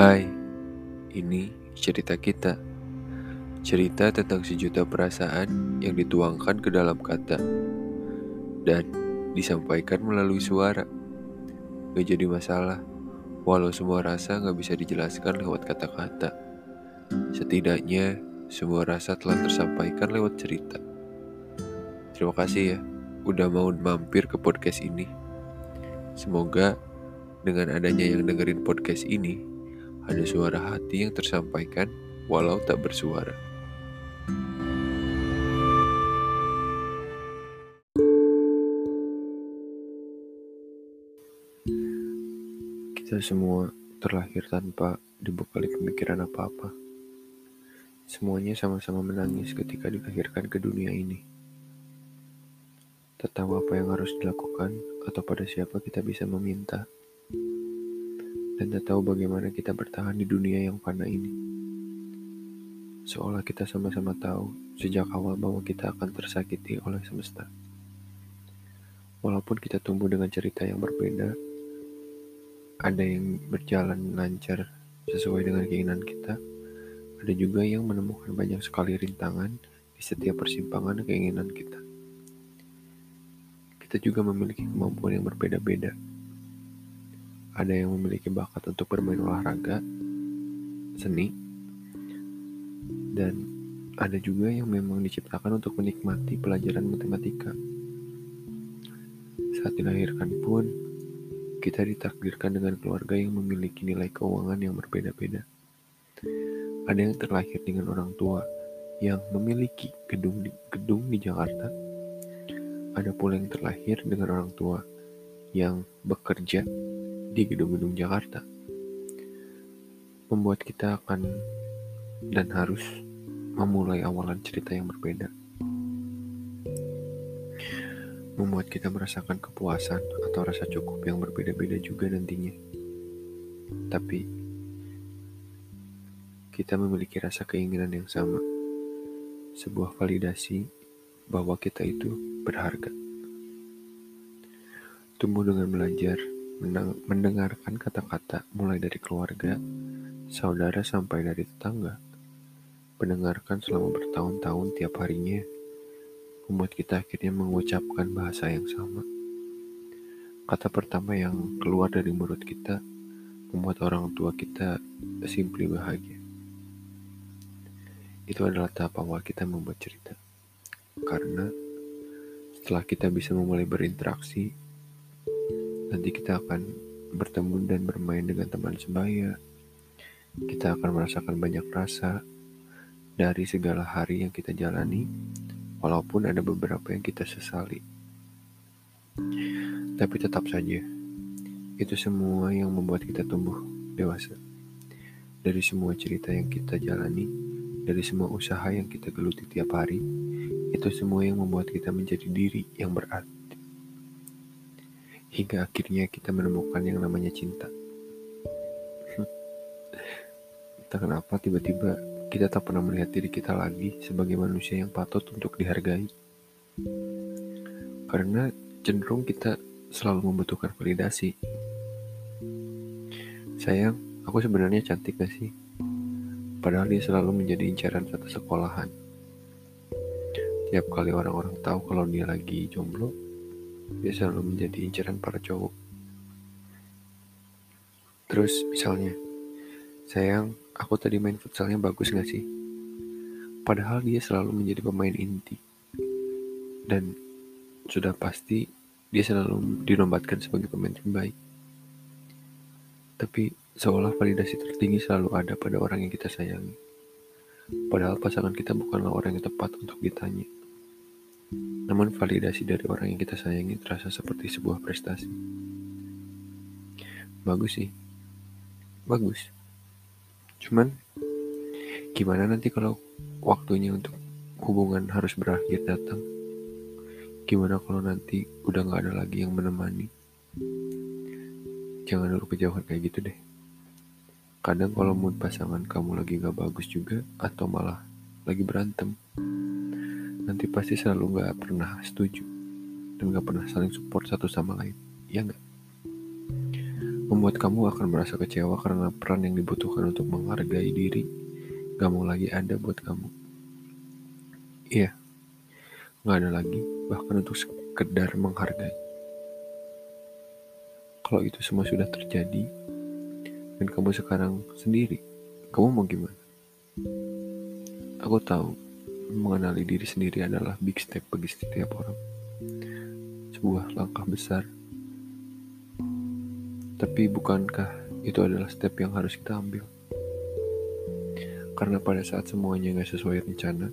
Hai, ini cerita kita. Cerita tentang sejuta perasaan yang dituangkan ke dalam kata dan disampaikan melalui suara. Gak jadi masalah, walau semua rasa gak bisa dijelaskan lewat kata-kata. Setidaknya, semua rasa telah tersampaikan lewat cerita. Terima kasih ya, udah mau mampir ke podcast ini. Semoga dengan adanya yang dengerin podcast ini, ada suara hati yang tersampaikan walau tak bersuara. Kita semua terlahir tanpa dibekali pemikiran apa-apa. Semuanya sama-sama menangis ketika dilahirkan ke dunia ini. Tahu apa yang harus dilakukan atau pada siapa kita bisa meminta. Dan tak tahu bagaimana kita bertahan di dunia yang fana ini. Seolah kita sama-sama tahu sejak awal bahwa kita akan tersakiti oleh semesta. Walaupun kita tumbuh dengan cerita yang berbeda, ada yang berjalan lancar sesuai dengan keinginan kita, ada juga yang menemukan banyak sekali rintangan di setiap persimpangan keinginan kita. Kita juga memiliki kemampuan yang berbeda-beda. Ada yang memiliki bakat untuk bermain olahraga, seni, dan ada juga yang memang diciptakan untuk menikmati pelajaran matematika. Saat dilahirkan pun, kita ditakdirkan dengan keluarga yang memiliki nilai keuangan yang berbeda-beda. Ada yang terlahir dengan orang tua yang memiliki gedung di, gedung di Jakarta. Ada pula yang terlahir dengan orang tua yang bekerja di gedung-gedung Jakarta. Membuat kita akan dan harus memulai awalan cerita yang berbeda membuat kita merasakan kepuasan atau rasa cukup yang berbeda-beda juga nantinya. Tapi kita memiliki rasa keinginan yang sama, sebuah validasi bahwa kita itu berharga. Tumbuh dengan belajar, mendengarkan kata-kata mulai dari keluarga, saudara sampai dari tetangga, mendengarkan selama bertahun-tahun tiap harinya membuat kita akhirnya mengucapkan bahasa yang sama. Kata pertama yang keluar dari mulut kita membuat orang tua kita simply bahagia. Itu adalah tahap awal kita membuat cerita. Karena setelah kita bisa memulai berinteraksi, nanti kita akan bertemu dan bermain dengan teman sebaya. Kita akan merasakan banyak rasa dari segala hari yang kita jalani walaupun ada beberapa yang kita sesali. Tapi tetap saja, itu semua yang membuat kita tumbuh dewasa. Dari semua cerita yang kita jalani, dari semua usaha yang kita geluti tiap hari, itu semua yang membuat kita menjadi diri yang berarti. Hingga akhirnya kita menemukan yang namanya cinta. Entah kenapa tiba-tiba kita tak pernah melihat diri kita lagi sebagai manusia yang patut untuk dihargai. Karena cenderung kita selalu membutuhkan validasi. Sayang, aku sebenarnya cantik gak sih? Padahal dia selalu menjadi incaran satu sekolahan. Tiap kali orang-orang tahu kalau dia lagi jomblo, dia selalu menjadi incaran para cowok. Terus misalnya, sayang, aku tadi main futsalnya bagus gak sih? Padahal dia selalu menjadi pemain inti. Dan sudah pasti dia selalu dinobatkan sebagai pemain terbaik. Tapi seolah validasi tertinggi selalu ada pada orang yang kita sayangi. Padahal pasangan kita bukanlah orang yang tepat untuk ditanya. Namun validasi dari orang yang kita sayangi terasa seperti sebuah prestasi. Bagus sih. Bagus. Cuman gimana nanti kalau waktunya untuk hubungan harus berakhir datang? Gimana kalau nanti udah gak ada lagi yang menemani? Jangan dulu kejauhan kayak gitu deh. Kadang kalau mood pasangan kamu lagi gak bagus juga atau malah lagi berantem, nanti pasti selalu gak pernah setuju dan gak pernah saling support satu sama lain. Ya gak? membuat kamu akan merasa kecewa karena peran yang dibutuhkan untuk menghargai diri gak mau lagi ada buat kamu. Iya, gak ada lagi bahkan untuk sekedar menghargai. Kalau itu semua sudah terjadi dan kamu sekarang sendiri, kamu mau gimana? Aku tahu mengenali diri sendiri adalah big step bagi setiap orang. Sebuah langkah besar. Tapi bukankah itu adalah step yang harus kita ambil? Karena pada saat semuanya nggak sesuai rencana,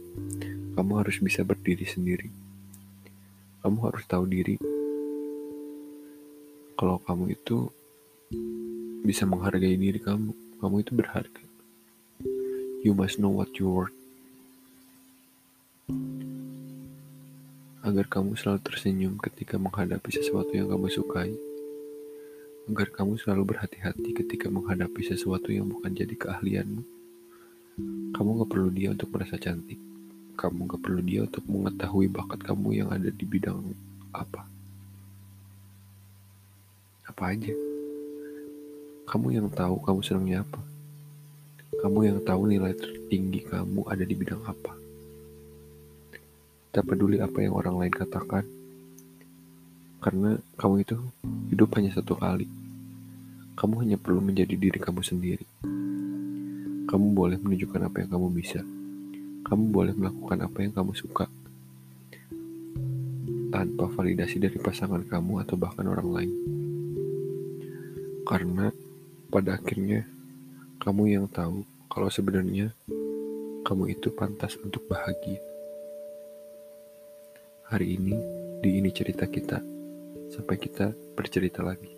kamu harus bisa berdiri sendiri. Kamu harus tahu diri kalau kamu itu bisa menghargai diri kamu. Kamu itu berharga. You must know what you worth. Agar kamu selalu tersenyum ketika menghadapi sesuatu yang kamu sukai. Agar kamu selalu berhati-hati ketika menghadapi sesuatu yang bukan jadi keahlianmu. Kamu gak perlu dia untuk merasa cantik. Kamu gak perlu dia untuk mengetahui bakat kamu yang ada di bidang apa. Apa aja. Kamu yang tahu kamu senangnya apa. Kamu yang tahu nilai tertinggi kamu ada di bidang apa. Tak peduli apa yang orang lain katakan. Karena kamu itu hidup hanya satu kali. Kamu hanya perlu menjadi diri kamu sendiri. Kamu boleh menunjukkan apa yang kamu bisa. Kamu boleh melakukan apa yang kamu suka. Tanpa validasi dari pasangan kamu atau bahkan orang lain. Karena pada akhirnya kamu yang tahu kalau sebenarnya kamu itu pantas untuk bahagia. Hari ini di ini cerita kita. Sampai kita bercerita lagi.